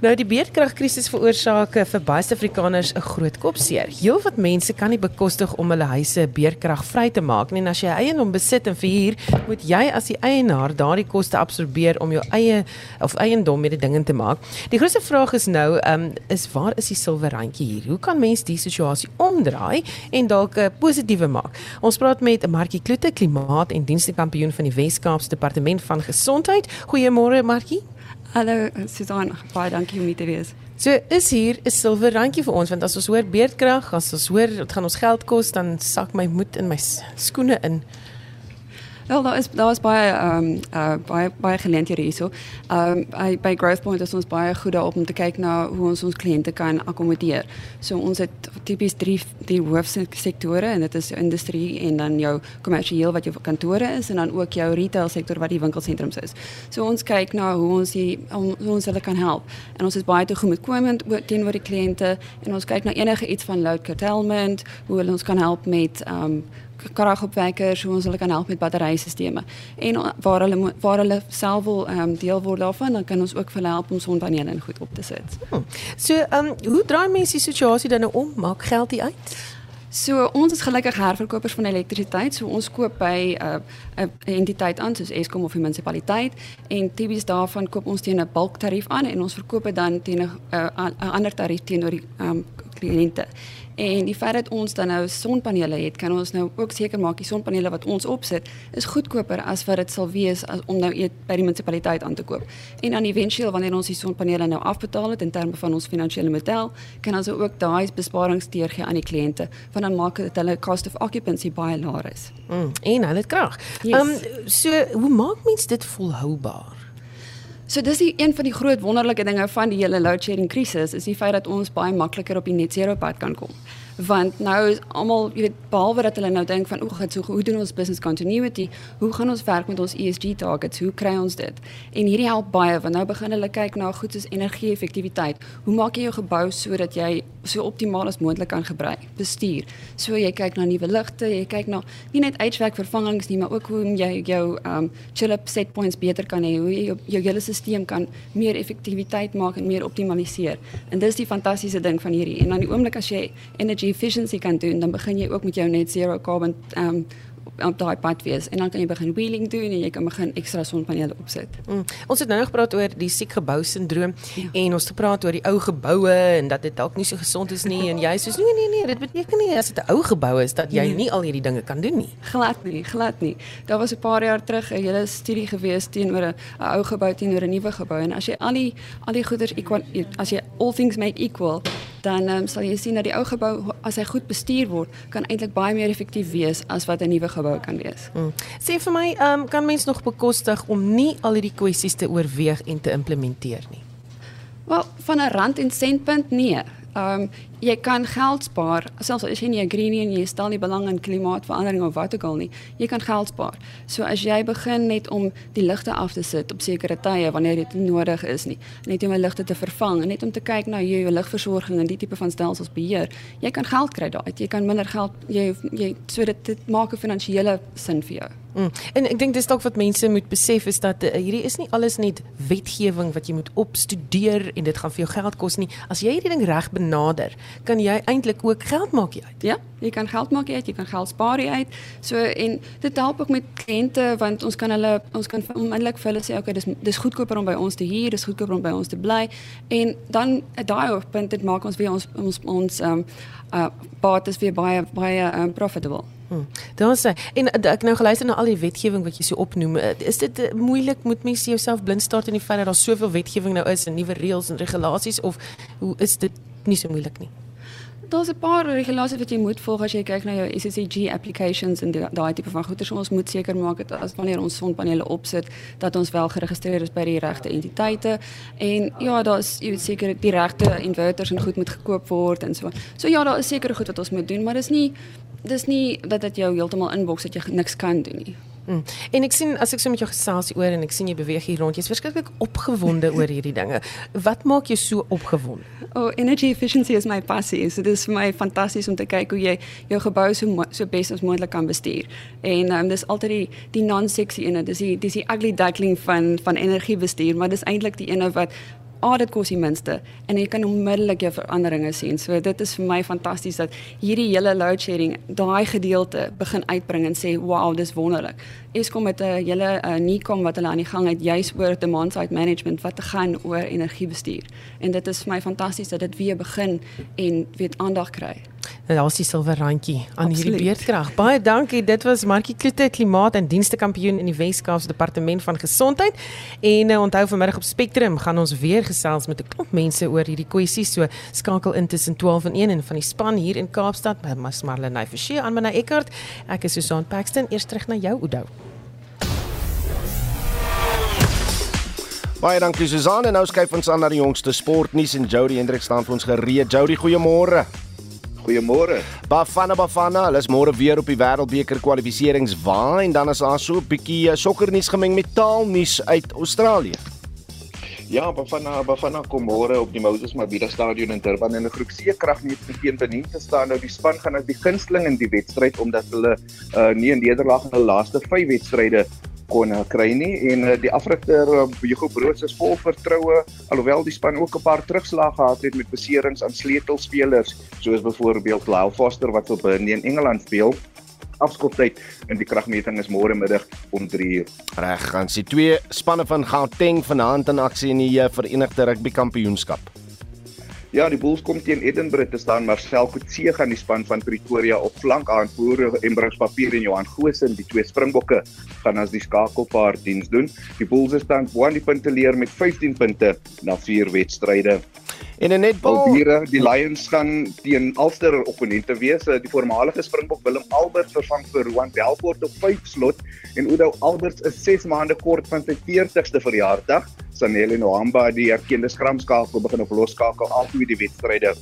Nou die beerdkragkrisis veroorsaak eh, vir baie Suid-Afrikaners 'n groot kopseer. Heelwat mense kan nie bekostig om hulle huise beerdkragvry te maak nie. En as jy eiendom besit en verhuur, moet jy as die eienaar daardie koste absorbeer om jou eie of eiendom met die dinge te maak. Die grootste vraag is nou, um, is waar is die silwer randjie hier? Hoe kan mens die situasie omdraai en dalk 'n uh, positiewe maak? Ons praat met Markie Kloete, klimaat en dienste kampioen van die Wes-Kaapse Departement van Gesondheid. Goeiemôre Markie. Hallo Susan, baie dankie om hier te wees. So is hier 'n silwer randjie vir ons want as ons hoor beerdkrag, as ons hoor dit gaan ons geld kos, dan sak my moed in my skoene in. Wel daar is daar is baie ehm um, uh baie baie geleenthede hierso. Ehm um, by, by Growth Point is ons baie goed daarop om te kyk na hoe ons ons kliënte kan akkommodeer. So ons het tipies drie die hoofsektore en dit is industrie en dan jou kommersieel wat jou kantore is en dan ook jou retail sektor wat die winkelsentrums is. So ons kyk na hoe ons die om, hoe ons hulle kan help. En ons is baie toegemoetkomend teenoor die kliënte en ons kyk na enige iets van load curtailment, hoe hulle ons kan help met ehm um, kragopwekkers, hoe ons hulle kan help met batterystelsels. En waar hulle waar hulle self wil ehm um, deel word daarvan, dan kan ons ook vir hulle help om sonpanele in goed op te sit. Hmm. So, ehm um, hoe draai mense die situasie dan nou om? Maak geld hier uit? So ons is gelukkig herverkopers van elektrisiteit. So ons koop by 'n uh, 'n entiteit aan soos Eskom of die munisipaliteit en tipies daarvan koop ons teen 'n bulktarief aan en ons verkoop dit dan teen 'n uh, ander tarief teenoor die um, kliënte. En die feit dat ons dan nou sonpanele het, kan ons nou ook seker maak die sonpanele wat ons opsit is goedkoper as wat dit sal wees as om nou by die munisipaliteit aan te koop. En dan eventueel wanneer ons die sonpanele nou afbetaal het in terme van ons finansiële model, kan ons ook daai besparings teergee aan die kliënte, want dan maak dit hulle cost of occupancy baie laer is. Mm, en hulle krag. Ehm yes. um, so hoe maak mens dit volhoubaar? So dis die een van die groot wonderlike dinge van die hele load shedding krisis is die feit dat ons baie makliker op die net zero pad kan kom want nou is almal jy weet behalwe dat hulle nou dink van o, gaan so hoe doen ons business continuity? Hoe gaan ons werk met ons ESG targets? Hoe kry ons dit? En hierdie help baie want nou begin hulle kyk na goed soos energie-effektiwiteit. Hoe maak jy jou gebou sodat jy so optimaal as moontlik kan gebruik, bestuur? So jy kyk na nuwe ligte, jy kyk na nie net HVAC vervangings nie, maar ook hoe jy jou um chill-up set points beter kan hê, hoe jy jou, jou hele stelsel kan meer effektiwiteit maak en meer optimaliseer. En dis die fantastiese ding van hierdie. En dan die oomblik as jy energy energy efficiency kan doen, dan begin jy ook met jou net zero carbon um op daai pad wees en dan kan jy begin wheeling doen en jy kan begin ekstra sonpanele opsit. Mm. Ons het nou nog gepraat oor die siek gebou sindroom ja. en ons het gepraat oor die ou geboue en dat dit dalk nie so gesond is nie en jy sê nee nee nee, dit beteken nie as dit 'n ou gebou is dat jy nee. nie al hierdie dinge kan doen nie. Glad nie, glad nie. Daar was 'n paar jaar terug 'n hele studie gewees teenoor 'n ou gebou teenoor 'n nuwe gebou en as jy al die al die goeders equal as jy all things make equal dan um, sal jy sien dat die ou gebou as hy goed bestuur word, kan eintlik baie meer effektief wees as wat 'n nuwe gebou kan wees. Hmm. Sê vir my, um, kan mens nog bekostig om nie al hierdie kwessies te oorweeg en te implementeer nie? Wel, van 'n rand en sentpunt nee. Ehm um, jy kan geld spaar selfs as jy nie 'n green en jy stel nie belang in klimaatsverandering of wat ook al nie. Jy kan geld spaar. So as jy begin net om die ligte af te sit op sekere tye wanneer dit nodig is nie, net om die ligte te vervang en net om te kyk na jou ligversorging en die tipe van stelsels beheer, jy kan geld kry daai. Jy kan minder geld jy jy so dit, dit maak 'n finansiële sin vir jou. Mm. En ek dink dis dalk wat mense moet besef is dat uh, hierdie is nie alles net wetgewing wat jy moet opstudeer en dit gaan vir jou geld kos nie. As jy hierdie ding reg benader, kan jy eintlik ook geld maak uit. Ja, jy kan geld maak uit, jy kan geld spaar uit. So en dit help ook met kliënte want ons kan hulle ons kan onmiddellik vir hulle sê okay, dis dis goedkoper om by ons te huur, dis goedkoper om by ons te bly en dan 'n daai punt dit maak ons weer ons ons ons ehm um, uh bates weer baie baie um, profitable. Hmm. Daar sê en eh, ek nou geluister na al die wetgewing wat jy so opnoem. Eh, is dit uh, moeilik moet mense jouself blind staar in die feit dat daar soveel wetgewing nou is en nuwe reëls en regulasies of hoe is dit nie so moeilik nie? Daar's 'n paar regulasies wat jy moet volg as jy kyk na jou SCG applications en daai tipe van goeder. So ons moet seker maak dat as wanneer ons sonpanele opsit, dat ons wel geregistreer is by die regte entiteite. En ja, daar's jy weet seker die regte inverters en goed moet gekoop word en so. So ja, daar is seker goed wat ons moet doen, maar dis nie dis nie dat dit jou heeltemal inboks dat jy niks kan doen nie. Mm. En ek sien as ek so met jou gesels oor en ek sien jy beweeg hier rond, jy's verskriklik opgewonde oor hierdie dinge. Wat maak jou so opgewonde? Oh, energy efficiency is my passie. So dit is vir my fantasties om te kyk hoe jy jou gebou so so bes as moontlik kan bestuur. En um, dis altyd die die non-sexy ene, dis die dis die ugly duckling van van energiebestuur, maar dis eintlik die ene wat ah dit kos die minste en jy kan onmiddellik jou veranderinge sien. So dit is vir my fantasties dat hierdie hele load shedding daai gedeelte begin uitbring en sê wow, dis wonderlik. Eskom het 'n hele uh, Nicom wat hulle aan die gang het juis oor demand side management wat te gaan oor energiebestuur. En dit is vir my fantasties dat dit weer begin en weet aandag kry. Nou daar's die silwer randjie aan Absoluut. hierdie beerdkrag. Baie dankie. Dit was Markie Kloete, klimaat en dienste kampioen in die Wes-Kaapse Departement van Gesondheid. En uh, onthou vanmiddag op Spectrum gaan ons weer gesels met 'n klomp mense oor hierdie kwessie. So skakel in tussen 12 en 1 en van die span hier in Kaapstad by Mas Marlenae Forsie aan my Eckart. Ek is Susan Paxton. Eers terug na jou Oudo. Baie dankie Susan en nou skuif ons aan na die jongste sportnuus en Jody Hendrik staan vir ons gereed. Jody, goeiemôre. Goeiemôre. Bafana Bafana, hulle is môre weer op die Wêreldbeker kwalifikasieringswaai en dan is daar so 'n bietjie eh, sokkernuus gemeng met taalnuus uit Australië. Ja, Bafana Bafana kom môre op die Moses Mabhida Stadion in Durban in 'n groep C kragmeet teen Benin te staan. Nou die span gaan as die gunsteling in die wedstryd omdat hulle uh, nie 'n nederlaag in hulle laaste 5 wedstryde kon uh, kry nie en uh, die afrigter uh, Hugo Broos is vol vertroue alhoewel die span ook 'n paar terugslae gehad het met beserings aan sleutelspelers soos byvoorbeeld Lyle Foster wat vir Burnley in Engeland speel afskoptyd in die kragmeting is môre middag om 3uur. Reg, gaan sy twee spanne van Gauteng vanaand in aksie in die Verenigde Rugby Kampioenskap. Ja, die Bulls kom teen Edinburgh te staan, maar Selkotse gaan die span van Pretoria op flank aanvoer. Embrus Papier en Johan Goosen, die twee Springbokke, gaan as die skakelpaar diens doen. Die Bulls is tans bo aan die punte leer met 15 punte na 4 wedstryde. En 'n netbal. Albiere, die Lions gaan teen Ulster opponente wees. Die voormalige Springbok Willem Albert vervang vir Juan Delport op 5 slot en Udo Alberts is 6 maande kort van sy 40ste verjaarsdag. Sanele Noamba, die erkende skramskakel, begin op loskakel al twee die wedstryde.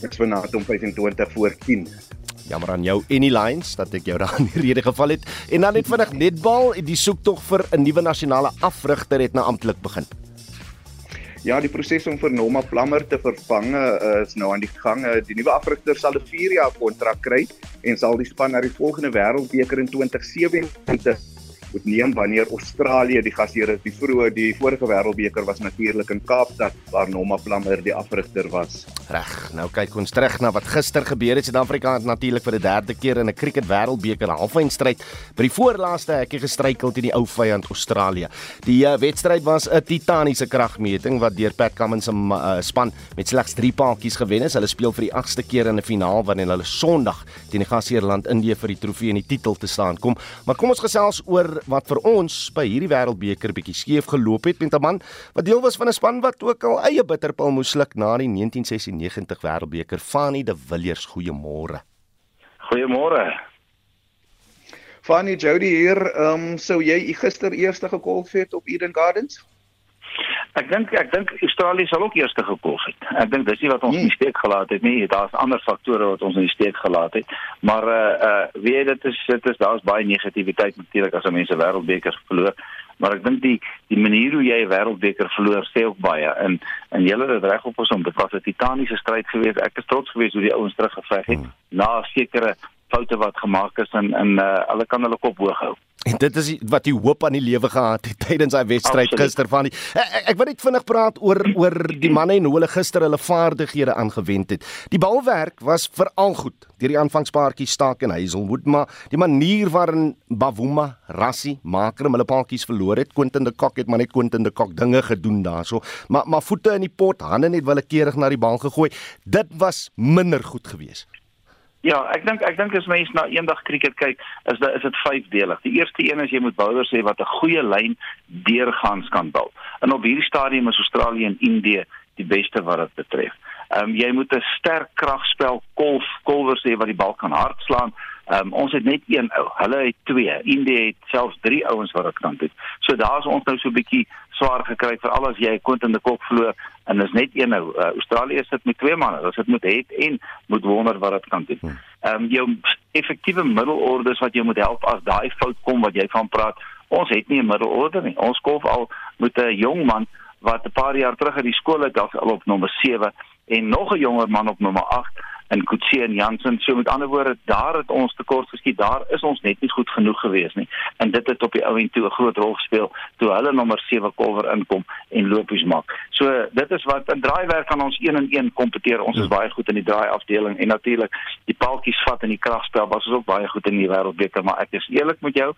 Dit is vanaand om 25 voor 10. Jammer aan jou Any Lions dat ek jou daar in die rede geval het. En dan net vinnig netbal, die soektog vir 'n nuwe nasionale afrigter het nou amptelik begin. Ja, die proses om vir Norma Plammer te vervang uh, is nou aan die gang. Uh, die nuwe afrigter sal 'n 4 jaar kontrak kry en sal die span na die volgende Wêreldbeker in 2027 moet neem wanneer Australië die gasheer is. Die vroeë die vorige Wêreldbeker was natuurlik in Kaapstad waar Norma Plammer die afrigter was. Reg. Nou kyk ons terug na wat gister gebeur het. Suid-Afrika het natuurlik vir die derde keer in 'n cricket Wêreldbeker halfeindstryd by die voorlaaste hekkie gestruikel teen die ou vyand Australië. Die uh, wedstryd was 'n titaniese kragmeting wat deur Pat Cummins se uh, span met slegs 3 paadjies gewen is. Hulle speel vir die 8ste keer in 'n finaal wanneer hulle Sondag teen die gasheerland Indië vir die trofee en die titel te staan kom. Maar kom ons gesels oor wat vir ons by hierdie wêreldbeker bietjie skeef geloop het met 'n man wat deel was van 'n span wat ook al eie bitterpil moes sluk na die 1996 wêreldbeker. Fanny de Villiers, goeiemôre. Goeiemôre. Fanny Jody hier, ehm um, sou jy gister eerste gekolf het op Eden Gardens? Ek dink ek dink Australië sal ook eers gekolf het. Ek dink dis nie wat ons hmm. in die steek gelaat het nie. Daar's ander faktore wat ons in die steek gelaat het. Maar uh uh weet jy dit is dit is daar's baie negativiteit natuurlik as mense wêreldbeker verloor. Maar ek dink die die manier hoe jy 'n wêreldbeker verloor sê ook baie. En en julle het reg op ons om dit was 'n titaniese stryd geweest. Ek is trots geweest hoe die ouens teruggeveg het hmm. na sekere foute wat gemaak is en en uh hulle kan hulle kop hoog hou. En dit is wat die hoop aan die lewe gehad het tydens daai wedstryd gister van die ek, ek wil net vinnig praat oor oor die manne en hoe hulle gister hulle vaardighede aangewend het. Die balwerk was veral goed deur die aanvangspaartjie Staak en Hazelwood, maar die manier waarin Bavuma, Rassie, Makram hulle paartjies verloor het, Quentin de Kok het maar net Quentin de Kok dinge gedoen daarso, maar maar voete in die pot, hande net willekeurig na die bal gegooi. Dit was minder goed geweest. Ja, ek dink ek dink as mens na eendag cricket kyk, is dit is dit vyfdelig. Die eerste een is jy moet bouers hê wat 'n goeie lyn deurgaans kan bou. En op hierdie stadium is Australië en Indië die beste wat dit betref. Ehm um, jy moet 'n sterk kragspel kolf kolwers hê wat die bal kan hardslaan. Ehm um, ons het net een ou. Hulle het twee. Indië het selfs drie ouens wat dit kan doen. So daar's ons nou so 'n bietjie swaar gekry vir alles jy kon in die kop verloor en is net een nou. Uh, Australië sit met twee manne. Hulle sit met het en moet wonder wat dit kan doen. Hmm. Ehm um, jou effektiewe middelordes wat jou moet help as daai fout kom wat jy van praat. Ons het nie 'n middelorde nie. Ons kolf al met 'n jong man wat 'n paar jaar terug uit die skool uit al op nommer 7 en nog 'n jonger man op nommer 8 in Kutsie en Jansen. So met ander woorde, daar het ons tekort geskiet. Daar is ons net nie goed genoeg gewees nie. En dit het op die ou en toe 'n groot rol gespeel toe hulle nommer 7 kolwer inkom en lopies maak. So dit is wat in draaiwerk van ons 1 en 1 kompeteer. Ons is baie goed in die draai afdeling en natuurlik die paaltjies vat in die kragspel was ons ook baie goed in die wêreldbeker, maar ek is eerlik met jou,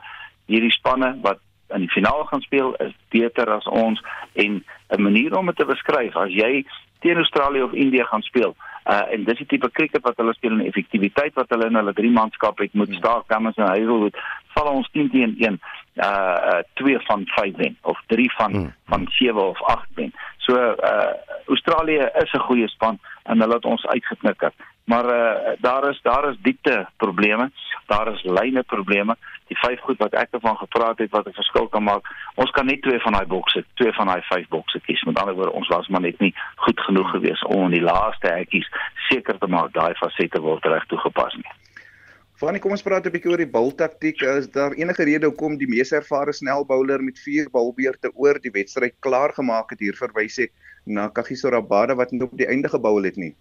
hierdie spanne wat in die finaal gaan speel is beter as ons en 'n manier om dit te beskryf as jy teen Australië of Indië gaan speel. Uh en dis die tipe cricket wat hulle speel en effektiwiteit wat hulle in hulle drie manskap het moet staak Cummins en Hazelwood val ons 10 teen 1 uh uh twee van 5 wen of drie van hmm. van 7 of 8 wen. So uh Australië is 'n goeie span en hulle het ons uitgeknik. Maar uh daar is daar is diepte probleme, daar is lyne probleme, die vyf goed wat ek ervan gepraat het wat 'n verskil kan maak. Ons kan net twee van daai bokse, twee van daai vyf bokse kies. Met ander woorde, ons was maar net nie goed genoeg geweest om in die laaste hekkies seker te maak daai fasette word reg toegepas nie. Vanie, kom ons praat 'n bietjie oor die bultaktiek. Is daar enige rede hoekom die mees ervare snelbouler met 4 bulbeurte oor die wedstryd klaar gemaak het hier verwys ek na Kagiso Rabada wat nie op die einde gebou het nie?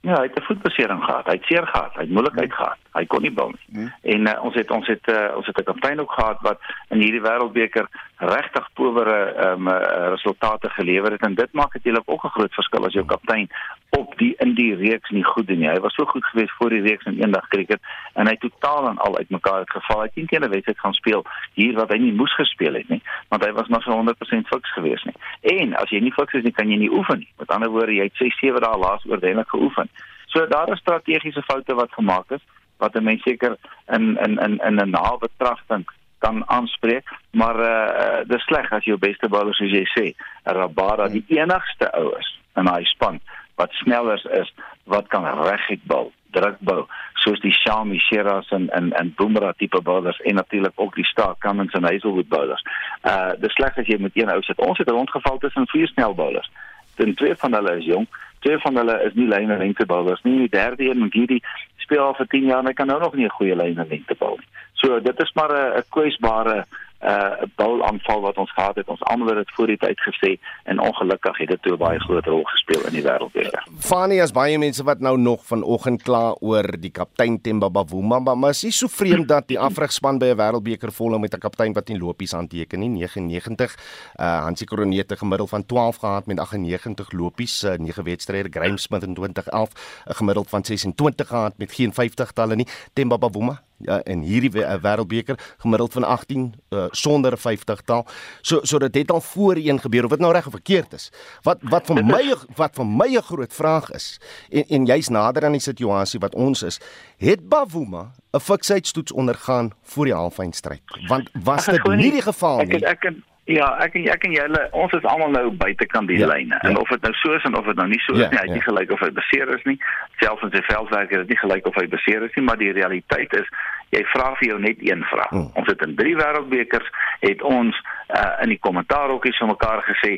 Ja, hy het 'n voetbesering gehad. Hy het seer gehad. Hy het moeilikheid hmm. gehad. Hy kon nie bou nie. Hmm. En uh, ons het ons het uh, ons het 'n kaptein ook gehad wat in hierdie wêreldbeker regtig powere ehm um, resultate gelewer het en dit maak natuurlik ook 'n groot verskil as jou kaptein op die in die reeks nie goed doen nie. Hy was so goed geweest voor die reeks in eendag cricket en hy totaal en al uitmekaar het geval. Hy het nie teen 'n wedstryd gaan speel hier wat hy nie moes gespeel het nie, want hy was nog so 100% fiks geweest nie. En as jy nie fiks is nie, kan jy nie oefen nie. Met ander woorde, jy het 6 7 dae laas oordelik geoefen. So daar is strategiese foute wat gemaak is wat 'n mens seker in in in in 'n nabetragting kan aanspreek, maar uh dis sleg as jou beste bowler soos jy sê, Rabada die enigste ou is in daai span wat sneller is, wat kan reguit bal, druk bal, soos die Shami Shiraz en en en Bumrah tipe bowlers en natuurlik ook die Stark Cummins en Hazelwood bowlers. Uh dis sleg as jy met een ou sit. Ons het rondgeval tussen vier snel bowlers. Dan twee van hulle is jonk twee van hulle is nie lyn en lengte bowlers nie. Die derde een, Ngidi, speel al vir 10 jaar en hy kan nou nog nie 'n goeie lyn en lengte bal nie. So dit is maar 'n kwesbare uh boulaanval wat ons gehad het. Ons almal het dit voor die tyd gesê en ongelukkig het dit toe 'n baie groot rol gespeel in die wêreldbeker. Fani as baie mense wat nou nog vanoggend kla oor die kaptein Themba Bavuma, maar is nie so vreemd dat die afrigspan by 'n wêreldbeker volhou met 'n kaptein wat nie lopies aanteken nie. 99 uh Hansie Koronete gemiddeld van 12 gehad met 98 lopies, uh, 9 wedstryde. Graeme Smith in 2011 'n gemiddeld van 26 gehad met geen 50 talle nie. Themba Bavuma ja in hierdie wêreldbeker gemiddeld van 18 uh, sonder 'n 50 taal. So so dit het al voorheen gebeur of dit nou reg of verkeerd is. Wat wat vir my wat vir my 'n groot vraag is en en jy's nader aan die situasie wat ons is, het Bavuma 'n fiksheidstoets ondergaan voor die halfeindstryd? Want was dit nie die geval nie? Ek ek het, Ja, ek en ek en julle, ons is almal nou buitekant die ja, lyne. Ja. En of dit nou so is en of dit nou nie so is ja, nie, hy het ja. nie gelyk of hy beseer is nie. Selfs in sy veldwerker het dit nie gelyk of hy beseer is nie, maar die realiteit is jy vra vir jou net een vraag. Hmm. Ons het in 3 wêreldbekers het ons uh, in die kommentaarhokkies vir mekaar gesê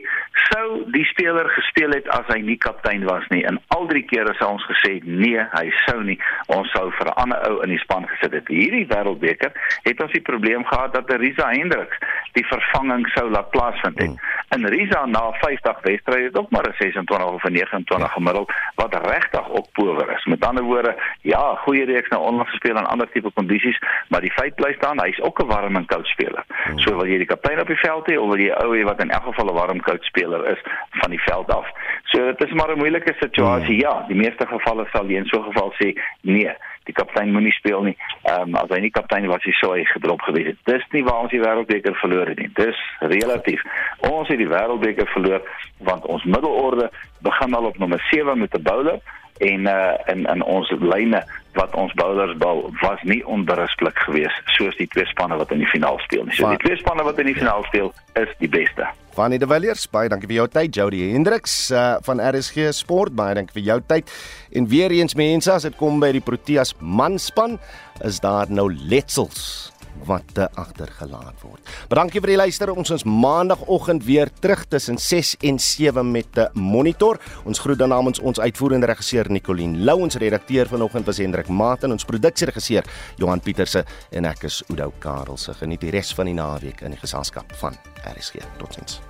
sou die speler gespeel het as hy nie kaptein was nie. En al drie kere sou ons gesê nee, hy sou nie. Ons sou vir 'n ander ou in die span gesit het. Hierdie wêreldbeker het ons die probleem gehad dat Risa Hendriks die vervanging sou laat plaasvind het. Hmm. En Risa na 50 wedstryde het ook maar 'n 26 of 'n 29 gemiddeld wat regtig op power is. Met ander woorde, ja, goeie reeks nou onlangs gespeel aan ander tipe kondisies, maar die feit bly staan, hy's ook 'n warm en koud speler. Hmm. So wil jy die kaptein op die veld hê of wil jy ou hê wat in elk geval 'n warm koud speler is van die veld af. So dit is maar 'n moeilike situasie. Hmm. Ja, die meeste gevalle sal jy in so 'n geval sê nee die kaptein moenie speel nie. Ehm um, as hy nie kaptein was, hy sou hy gedrop gewees het. Dis nie waar ons die wêreldbeker verloor het nie. Dis relatief. Ons het die wêreldbeker verloor want ons middelorde begin al op nommer 7 met 'n bowler en uh in in ons lyne wat ons bowlers bal was nie onberusblik geweest soos die twee spanne wat in die finaal speel nie. So die twee spanne wat in die finaal speel is die beste. Van die Villiers, baie dankie vir jou tyd. Jody Hendriks uh, van RSG Sport, baie dankie vir jou tyd. En weer eens mense, as dit kom by die Proteas manspan, is daar nou letsels wat te agtergelaat word. Dankie vir die luister. Ons is maandagooggend weer terug tussen 6 en 7 met 'n monitor. Ons groet dan namens ons uitvoerende regisseur Nicoline Lou, ons redakteur vanoggend was Hendrik Maat en ons produksieregisseur Johan Pieterse en ek is Udo Karelse. Geniet die res van die naweek in die geselskap van RSG. Totsiens.